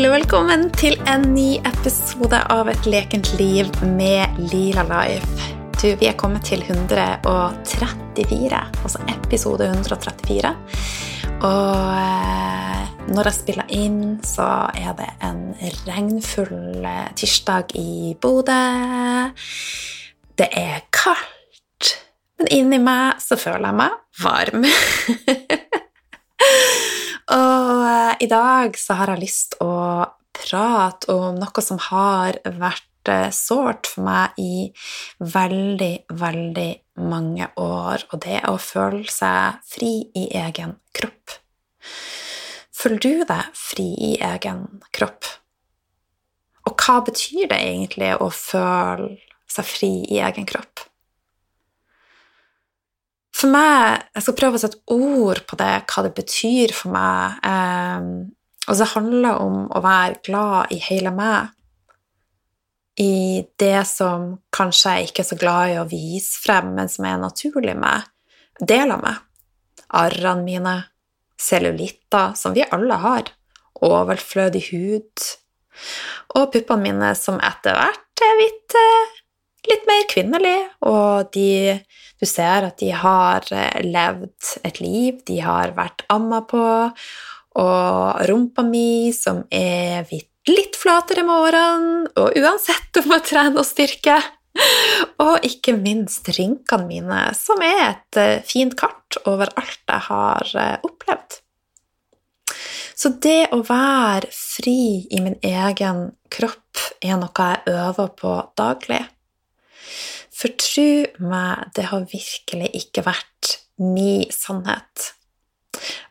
Hjertelig, velkommen til en ny episode av Et lekent liv med Lila Life. Du, vi er kommet til 134, altså episode 134. Og eh, når jeg spiller inn, så er det en regnfull eh, tirsdag i Bodø. Det er kaldt, men inni meg så føler jeg meg varm. Og i dag så har jeg lyst å prate om noe som har vært eh, sårt for meg i veldig, veldig mange år, og det er å føle seg fri i egen kropp. Føler du deg fri i egen kropp? Og hva betyr det egentlig å føle seg fri i egen kropp? For meg Jeg skal prøve å sette ord på det, hva det betyr for meg. Eh, og det handler om å være glad i hele meg. I det som kanskje jeg ikke er så glad i å vise frem, men som er naturlig med. Del av meg. Arrene mine. Cellulitter, som vi alle har. Overflødig hud. Og puppene mine, som etter hvert er blitt eh, litt mer kvinnelig, og de du ser at de har eh, levd et liv, de har vært amma på, og rumpa mi, som er litt flatere med årene, og uansett om jeg trener og styrker. Og ikke minst rynkene mine, som er et eh, fint kart over alt jeg har eh, opplevd. Så det å være fri i min egen kropp er noe jeg øver på daglig. For tro meg, det har virkelig ikke vært min sannhet.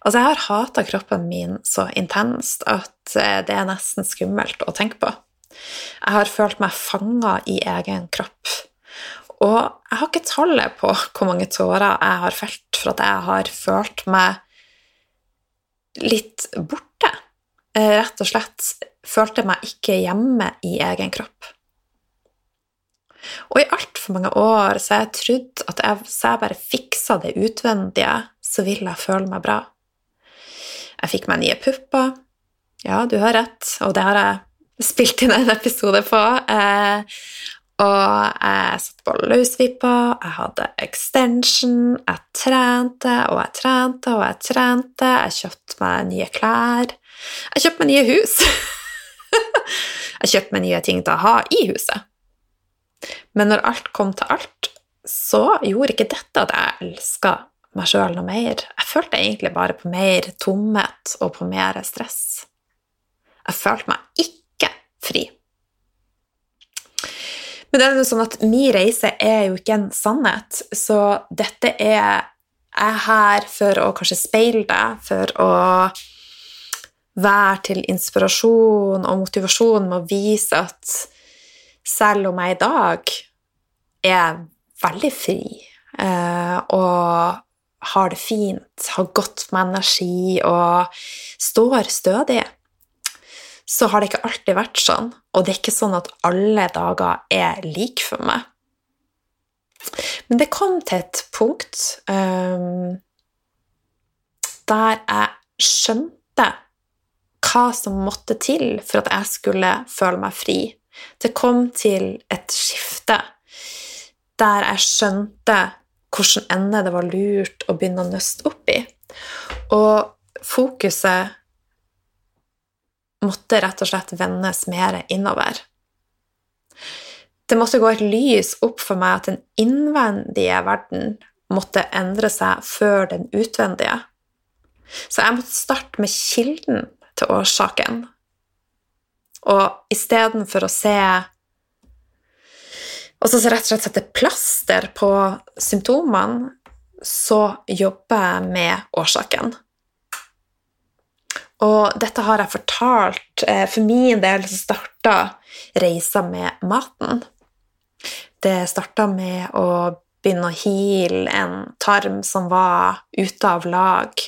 Altså, jeg har hata kroppen min så intenst at eh, det er nesten skummelt å tenke på. Jeg har følt meg fanga i egen kropp. Og jeg har ikke tallet på hvor mange tårer jeg har felt for at jeg har følt meg litt borte. Eh, rett og slett følte meg ikke hjemme i egen kropp. Og i altfor mange år så har jeg trodd at jeg, så jeg bare fiksa det utvendige, så vil jeg føle meg bra. Jeg fikk meg nye pupper. Ja, du har rett, og det har jeg spilt inn en episode på. Eh, og jeg satt på løsvippa, jeg hadde extension, jeg trente og jeg trente og jeg trente. Jeg kjøpte meg nye klær. Jeg kjøpte meg nye hus. jeg kjøpte meg nye ting til å ha i huset. Men når alt kom til alt, så gjorde ikke dette at jeg elska meg sjøl noe mer. Jeg følte egentlig bare på mer tomhet og på mer stress. Jeg følte meg ikke fri. Men det er jo sånn at min reise er jo ikke en sannhet, så dette er jeg her for å kanskje speile deg, for å være til inspirasjon og motivasjon med å vise at selv om jeg i dag er veldig fri eh, og har det fint, har godt med energi og står stødig, så har det ikke alltid vært sånn. Og det er ikke sånn at alle dager er like for meg. Men det kom til et punkt um, der jeg skjønte hva som måtte til for at jeg skulle føle meg fri. Det kom til et skifte der jeg skjønte hvilken ende det var lurt å begynne å nøste opp i. Og fokuset måtte rett og slett vendes mer innover. Det måtte gå et lys opp for meg at den innvendige verden måtte endre seg før den utvendige. Så jeg måtte starte med kilden til årsaken. Og istedenfor å se og så rett og slett sette plaster på symptomene, så jobber jeg med årsaken. Og dette har jeg fortalt. Eh, for min del så starta reisa med maten. Det starta med å begynne å heale en tarm som var ute av lag.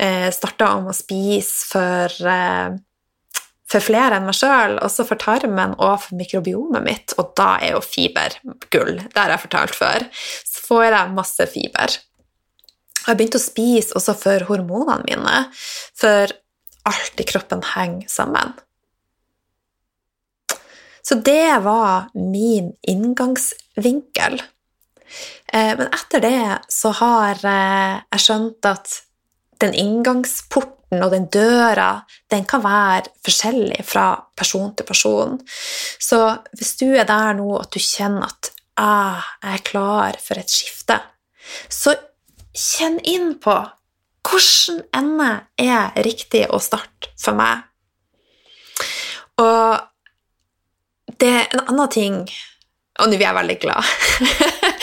Eh, starta om å spise for eh, for flere enn meg sjøl, også for tarmen og for mikrobiomet mitt, og da er jo fiber gull. Det har jeg fortalt før. Så får jeg masse fiber. Og jeg begynte å spise også for hormonene mine, for alt i kroppen henger sammen. Så det var min inngangsvinkel. Eh, men etter det så har eh, jeg skjønt at den inngangsporten og den døra den kan være forskjellig fra person til person. Så hvis du er der nå at du kjenner at ah, jeg er klar for et skifte, så kjenn inn på hvilken ende er riktig å starte for meg. Og det er en annen ting Og nå er jeg veldig glad.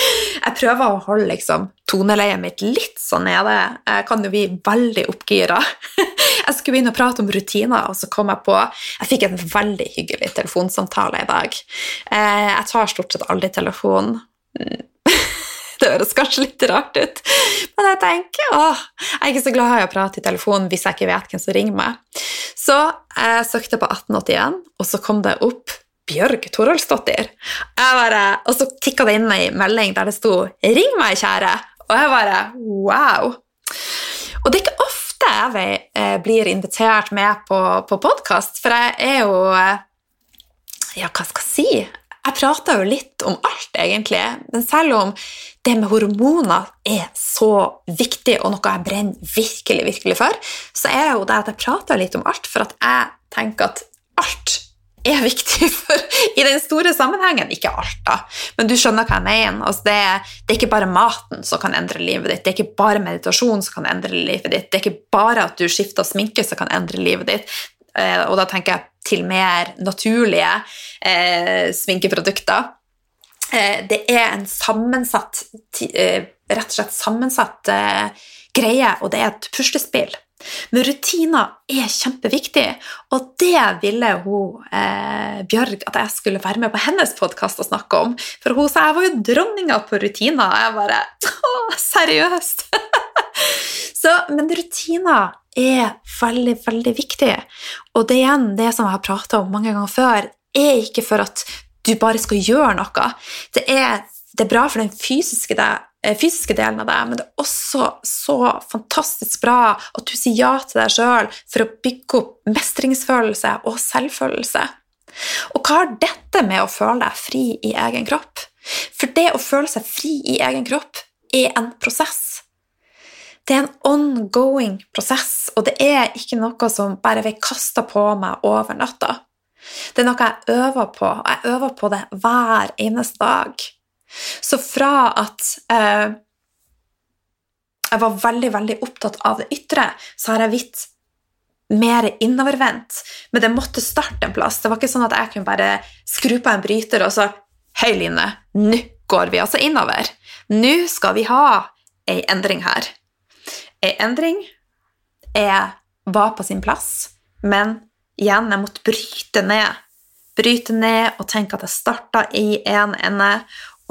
prøver å holde liksom, toneleiet mitt litt sånn nede. Jeg kan jo bli veldig oppgira. jeg skulle begynne å prate om rutiner, og så kom jeg på Jeg fikk en veldig hyggelig telefonsamtale i dag. Eh, jeg tar stort sett aldri telefon. Det høres kanskje litt rart ut, men jeg tenker åh, jeg er ikke så glad i å prate i telefonen hvis jeg ikke vet hvem som ringer meg. Så jeg søkte på 1881, og så kom det opp Bjørg Toroldsdottir. Og så tikka det inn ei melding der det sto 'Ring meg, kjære'. Og jeg bare wow. Og det er ikke ofte jeg eh, blir invitert med på, på podkast, for jeg er jo eh, Ja, hva skal jeg si? Jeg prater jo litt om alt, egentlig. Men selv om det med hormoner er så viktig, og noe jeg brenner virkelig, virkelig for, så er jo det at jeg prater litt om alt, for at jeg tenker at alt er viktig for, i den store sammenhengen. Ikke alt, da, men du skjønner hva jeg mener. Altså, det, er, det, er, ikke bare maten som kan endre livet ditt, det er ikke bare meditasjon som kan endre livet ditt, det er ikke bare at du skifter sminke som kan endre livet ditt. Eh, og da tenker jeg til mer naturlige eh, sminkeprodukter. Eh, det er en sammensatt eh, Rett og slett sammensatt eh, greie, og det er et puslespill. Men rutiner er kjempeviktig, og det ville hun eh, Bjørg at jeg skulle være med på hennes podkast og snakke om. For hun sa jeg var jo dronninga på rutiner. Og jeg bare Å, seriøst! Så, men rutiner er veldig, veldig viktig. Og det igjen, det som jeg har prata om mange ganger før, er ikke for at du bare skal gjøre noe. Det er, det er bra for den fysiske deg fysiske delen av det, men det er også så fantastisk bra at du sier ja til deg sjøl for å bygge opp mestringsfølelse og selvfølelse. Og hva har dette med å føle deg fri i egen kropp? For det å føle seg fri i egen kropp er en prosess. Det er en ongoing prosess, og det er ikke noe som bare blir kasta på meg over natta. Det er noe jeg øver på, og jeg øver på det hver eneste dag. Så fra at eh, jeg var veldig, veldig opptatt av det ytre, så har jeg blitt mer innovervendt. Men det måtte starte en plass. Det var ikke sånn at jeg kunne bare skru på en bryter og så Hei, Line, nå går vi altså innover. Nå skal vi ha ei endring her. Ei endring er, var på sin plass, men igjen, jeg måtte bryte ned. Bryte ned og tenke at jeg starta i en ende,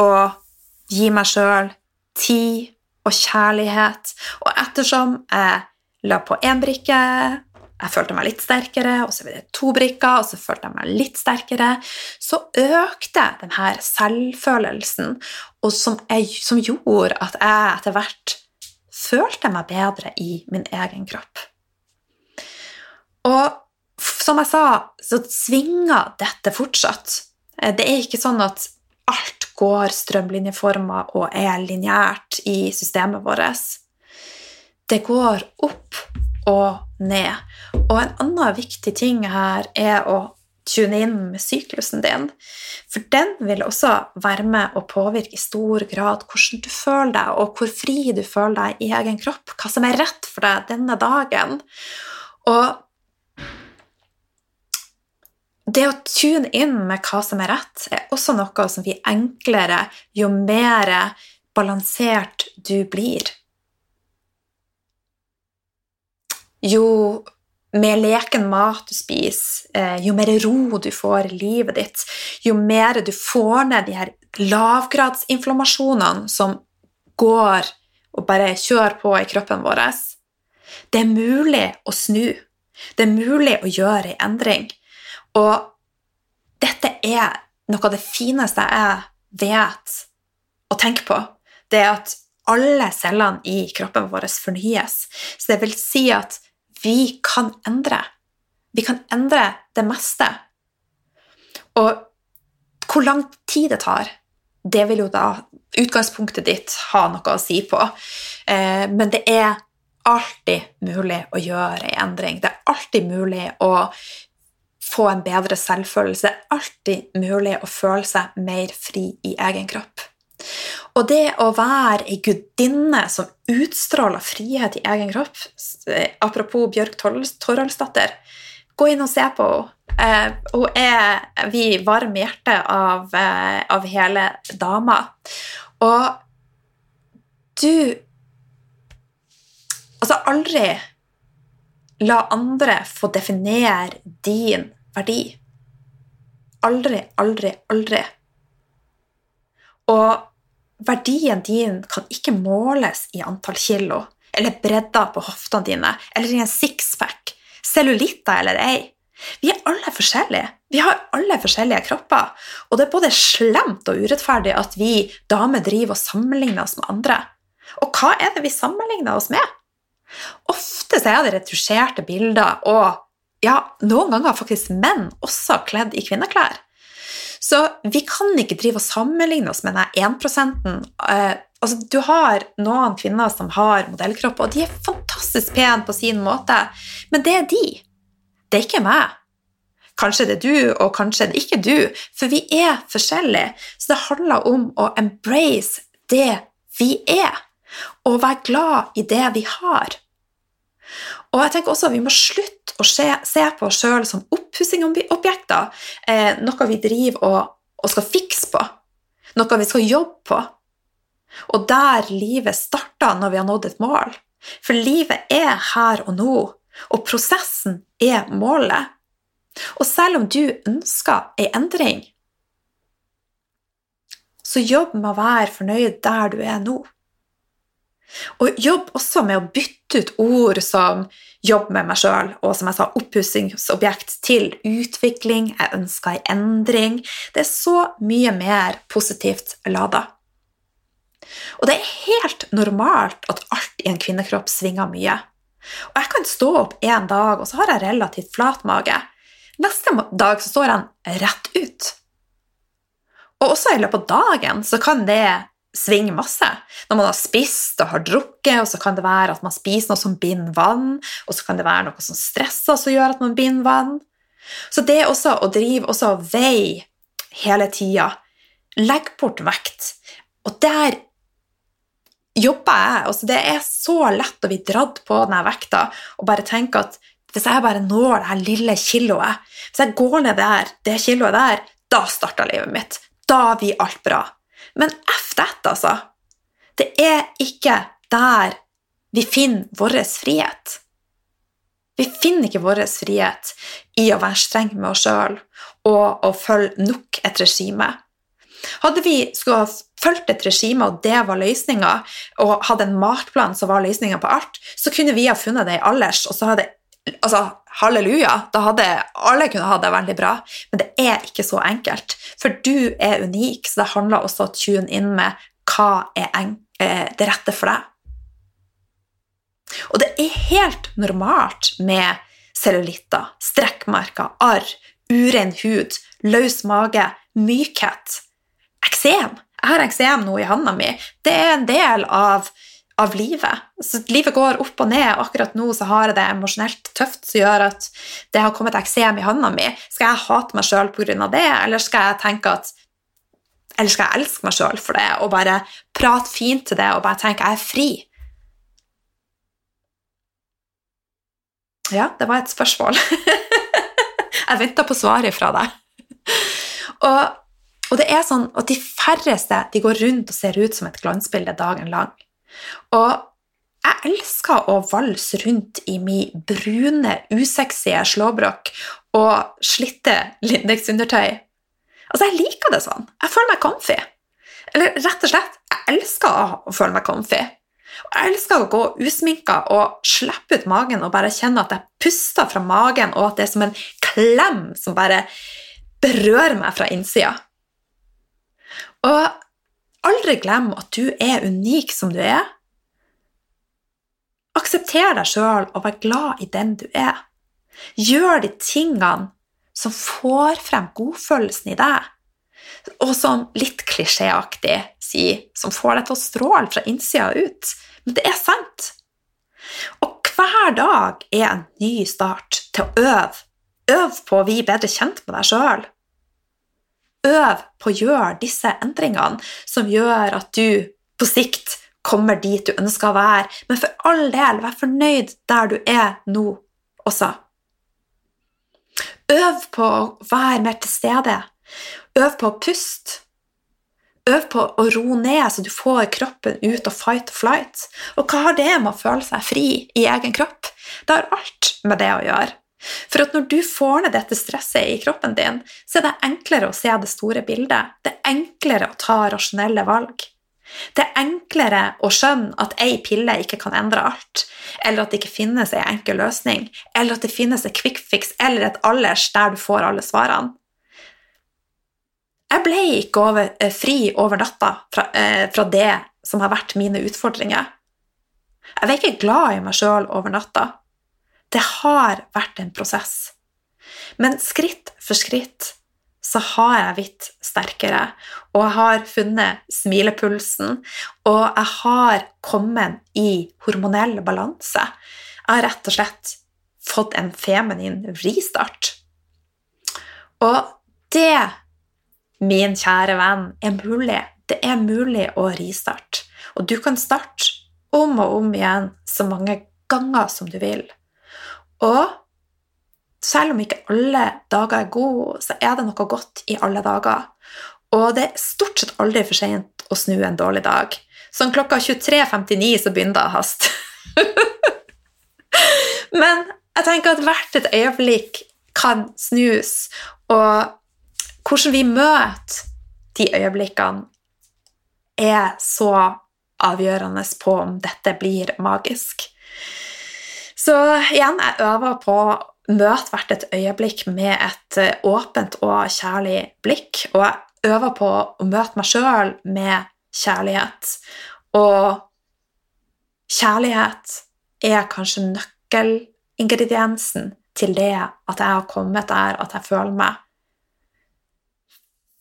og gi meg sjøl tid og kjærlighet. Og ettersom jeg la på én brikke, jeg følte meg litt sterkere, og så ble det to brikker, og så følte jeg meg litt sterkere, så økte denne selvfølelsen, som, jeg, som gjorde at jeg etter hvert følte meg bedre i min egen kropp. Og som jeg sa, så svinger dette fortsatt. Det er ikke sånn at alt går strømlinjeforma og er lineært i systemet vårt. Det går opp og ned. Og en annen viktig ting her er å tune inn med syklusen din. For den vil også være med å påvirke i stor grad hvordan du føler deg, og hvor fri du føler deg i egen kropp. Hva som er rett for deg denne dagen. Og det å tune inn med hva som er rett, er også noe som blir enklere jo mer balansert du blir. Jo mer leken mat du spiser, eh, jo mer ro du får i livet ditt, jo mer du får ned de her lavgradsinflammasjonene som går og bare kjører på i kroppen vår Det er mulig å snu. Det er mulig å gjøre en endring. Og dette er noe av det fineste jeg vet å tenke på. Det er at alle cellene i kroppen vår fornyes. Så det vil si at vi kan endre. Vi kan endre det meste. Og hvor lang tid det tar, det vil jo da utgangspunktet ditt ha noe å si på. Eh, men det er alltid mulig å gjøre en endring. Det er alltid mulig å få en bedre selvfølelse. Det er alltid mulig å føle seg mer fri i egen kropp. Og det å være ei gudinne som utstråler frihet i egen kropp Apropos Bjørk Toralsdatter, gå inn og se på henne. Eh, hun er vi varme hjerte av, eh, av hele dama. Og du Altså, aldri la andre få definere din verdi. Aldri, aldri, aldri. Og verdien din kan ikke måles i antall kilo eller bredda på hoftene dine eller i en sixpack, cellulitter eller ei. Vi er alle forskjellige. Vi har alle forskjellige kropper. Og det er både slemt og urettferdig at vi damer driver og sammenligner oss med andre. Og hva er det vi sammenligner oss med? Ofte så er det retusjerte bilder, og ja, noen ganger faktisk menn også kledd i kvinneklær. Så vi kan ikke drive og sammenligne oss med den 1 eh, altså, Du har noen kvinner som har modellkropp, og de er fantastisk pene på sin måte, men det er de. Det er ikke meg. Kanskje det er du, og kanskje det er ikke du, for vi er forskjellige. Så det handler om å embrace det vi er, og være glad i det vi har. Og jeg tenker også at Vi må slutte å se, se på oss sjøl som oppussingobjekter, eh, noe vi driver og, og, skal fikse på, noe vi skal jobbe på, og der livet starter når vi har nådd et mål. For livet er her og nå, og prosessen er målet. Og selv om du ønsker ei endring, så jobb med å være fornøyd der du er nå. Og jobb også med å bytte ut ord som 'jobb med meg sjøl' og som jeg sa, oppussingsobjekt til utvikling, jeg ønsker en endring. Det er så mye mer positivt lada. Og det er helt normalt at alt i en kvinnekropp svinger mye. Og jeg kan stå opp en dag, og så har jeg relativt flat mage. Neste dag så står den rett ut. Og også i løpet av dagen så kan det svinge masse. Når man har spist og har drukket, og så kan det være at man spiser noe som binder vann, og så kan det være noe som stresser som gjør at man binder vann. Så det også å drive også vei hele tida, legg bort vekt. Og der jobber jeg. Altså det er så lett å bli dratt på denne vekta og bare tenke at hvis jeg bare når det her lille kiloet, hvis jeg går ned der, det kiloet der, da starter livet mitt. Da blir alt bra. Men f that, altså. Det er ikke der vi finner vår frihet. Vi finner ikke vår frihet i å være streng med oss sjøl og å følge nok et regime. Hadde vi skulle ha fulgt et regime, og det var løsninga, og hadde en matplan som var løsninga på alt, så kunne vi ha funnet det i alders, og så hadde Altså, halleluja, da hadde alle kunnet ha det veldig bra, men det er ikke så enkelt. For du er unik, så det handler også om å tune inn med hva er eh, det rette for deg. Og det er helt normalt med cellulitter, strekkmerker, arr, uren hud, løs mage, mykhet, eksem. Jeg har eksem nå i handa mi. Det er en del av av livet. Så livet går opp og ned. Akkurat nå så har jeg det emosjonelt tøft som gjør at det har kommet eksem i hånda mi. Skal jeg hate meg sjøl pga. det, eller skal jeg tenke at eller skal jeg elske meg sjøl for det og bare prate fint til det og bare tenke jeg er fri? Ja, det var et spørsmål. jeg venta på svaret fra deg. Og, og, det er sånn at de færreste de går rundt og ser ut som et glansbilde dagen lang. Og jeg elsker å valse rundt i min brune, usexy slåbrok og slitte Lindex-undertøy. Altså, jeg liker det sånn. Jeg føler meg comfy. Eller rett og slett, jeg elsker å føle meg comfy. Og jeg elsker å gå usminka og slippe ut magen og bare kjenne at jeg puster fra magen, og at det er som en klem som bare berører meg fra innsida. Og aldri glem at du er unik som du er. Aksepter deg sjøl og vær glad i den du er. Gjør de tingene som får frem godfølelsen i deg, og som litt klisjéaktig sier, som får deg til å stråle fra innsida ut. Men det er sant. Og hver dag er en ny start til å øve. Øv på å bli bedre kjent med deg sjøl. Øv på å gjøre disse endringene som gjør at du på sikt kommer dit du ønsker å være, men for all del, vær fornøyd der du er nå også. Øv på å være mer til stede. Øv på å puste. Øv på å roe ned så du får kroppen ut av fight or flight. Og hva har det med å føle seg fri i egen kropp? Det har alt med det å gjøre. For at når du får ned dette stresset i kroppen din, så er det enklere å se det store bildet. Det er enklere å ta rasjonelle valg. Det er enklere å skjønne at ei pille ikke kan endre alt, eller at det ikke finnes ei enkel løsning, eller at det finnes en quick fix eller et alders der du får alle svarene. Jeg ble ikke over, eh, fri over natta fra, eh, fra, det som har vært mine utfordringer. Jeg var ikke glad i meg sjøl over natta. Det har vært en prosess. Men skritt for skritt så har jeg blitt sterkere, og jeg har funnet smilepulsen, og jeg har kommet i hormonell balanse. Jeg har rett og slett fått en feminin vristart. Og det, min kjære venn, er mulig. Det er mulig å ristarte. Og du kan starte om og om igjen så mange ganger som du vil. Og selv om ikke alle dager er gode, så er det noe godt i alle dager. Og det er stort sett aldri for seint å snu en dårlig dag. Sånn klokka 23.59 så begynner det å haste. Men jeg tenker at hvert et øyeblikk kan snus, og hvordan vi møter de øyeblikkene, er så avgjørende på om dette blir magisk. Så igjen, jeg øver på å møte hvert et øyeblikk med et eh, åpent og kjærlig blikk. Og jeg øver på å møte meg sjøl med kjærlighet. Og kjærlighet er kanskje nøkkelingrediensen til det at jeg har kommet der at jeg føler meg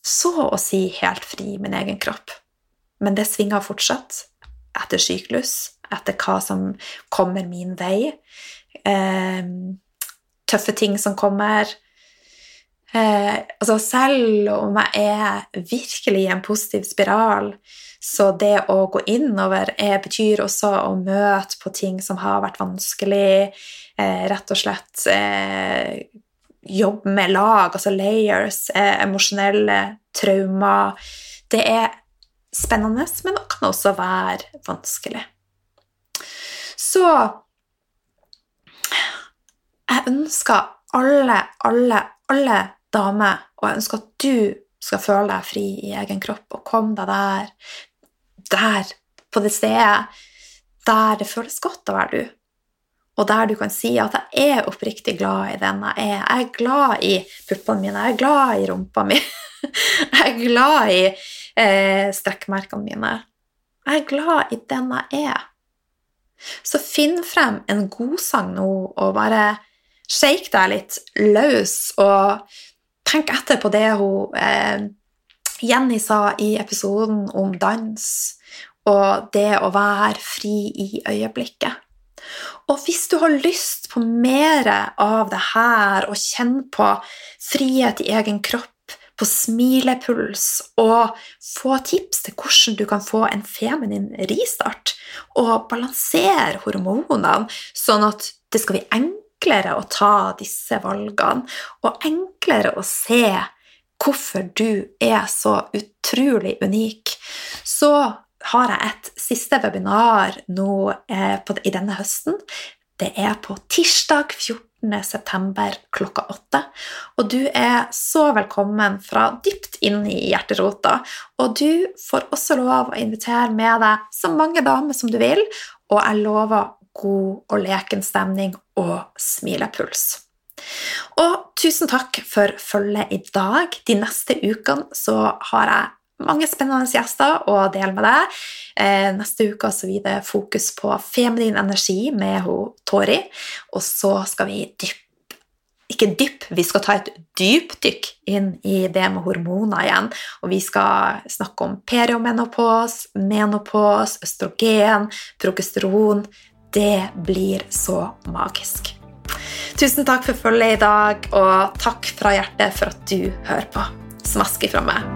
så å si helt fri i min egen kropp. Men det svinger fortsatt etter syklus, etter hva som kommer min vei. Eh, tøffe ting som kommer. Eh, altså selv om jeg er virkelig i en positiv spiral, så det å gå innover er, betyr også å møte på ting som har vært vanskelig. Eh, rett og slett eh, jobbe med lag, altså layers, eh, emosjonelle traumer. Det er spennende, men det kan også være vanskelig. Så jeg ønsker alle, alle, alle damer, og jeg ønsker at du skal føle deg fri i egen kropp og komme deg der, der, på det stedet der det føles godt å være du. Og der du kan si at jeg er oppriktig glad i den jeg er. Jeg er glad i puppene mine, jeg er glad i rumpa mi. Jeg er glad i eh, strekkmerkene mine. Jeg er glad i den jeg er. Så finn frem en godsang nå, og bare shake deg litt løs, og tenk etter på det hun eh, Jenny sa i episoden om dans, og det å være fri i øyeblikket. Og hvis du har lyst på mer av det her, og kjenne på frihet i egen kropp, på smilepuls, og få tips til hvordan du kan få en feminin ristart, og balansere hormonene sånn at det skal bli enklere å ta disse valgene, og enklere å se hvorfor du er så utrolig unik, så har jeg et siste webinar nå eh, på, i denne høsten. Det er på tirsdag 14. september klokka åtte. Og du er så velkommen fra dypt inn i hjerterota. Og du får også lov å invitere med deg så mange damer som du vil, og jeg lover god og leken stemning og smilepuls. Og tusen takk for følget i dag. De neste ukene så har jeg mange spennende gjester å dele med deg. Eh, neste uke så blir det fokus på feminin energi med hun, Tori. Og så skal vi dyppe ikke dypp, vi skal ta et dypdykk inn i det med hormoner igjen. Og vi skal snakke om periomenopos, menopos, østrogen, progesteron. Det blir så magisk. Tusen takk for følget i dag, og takk fra hjertet for at du hører på. Smask ifra meg.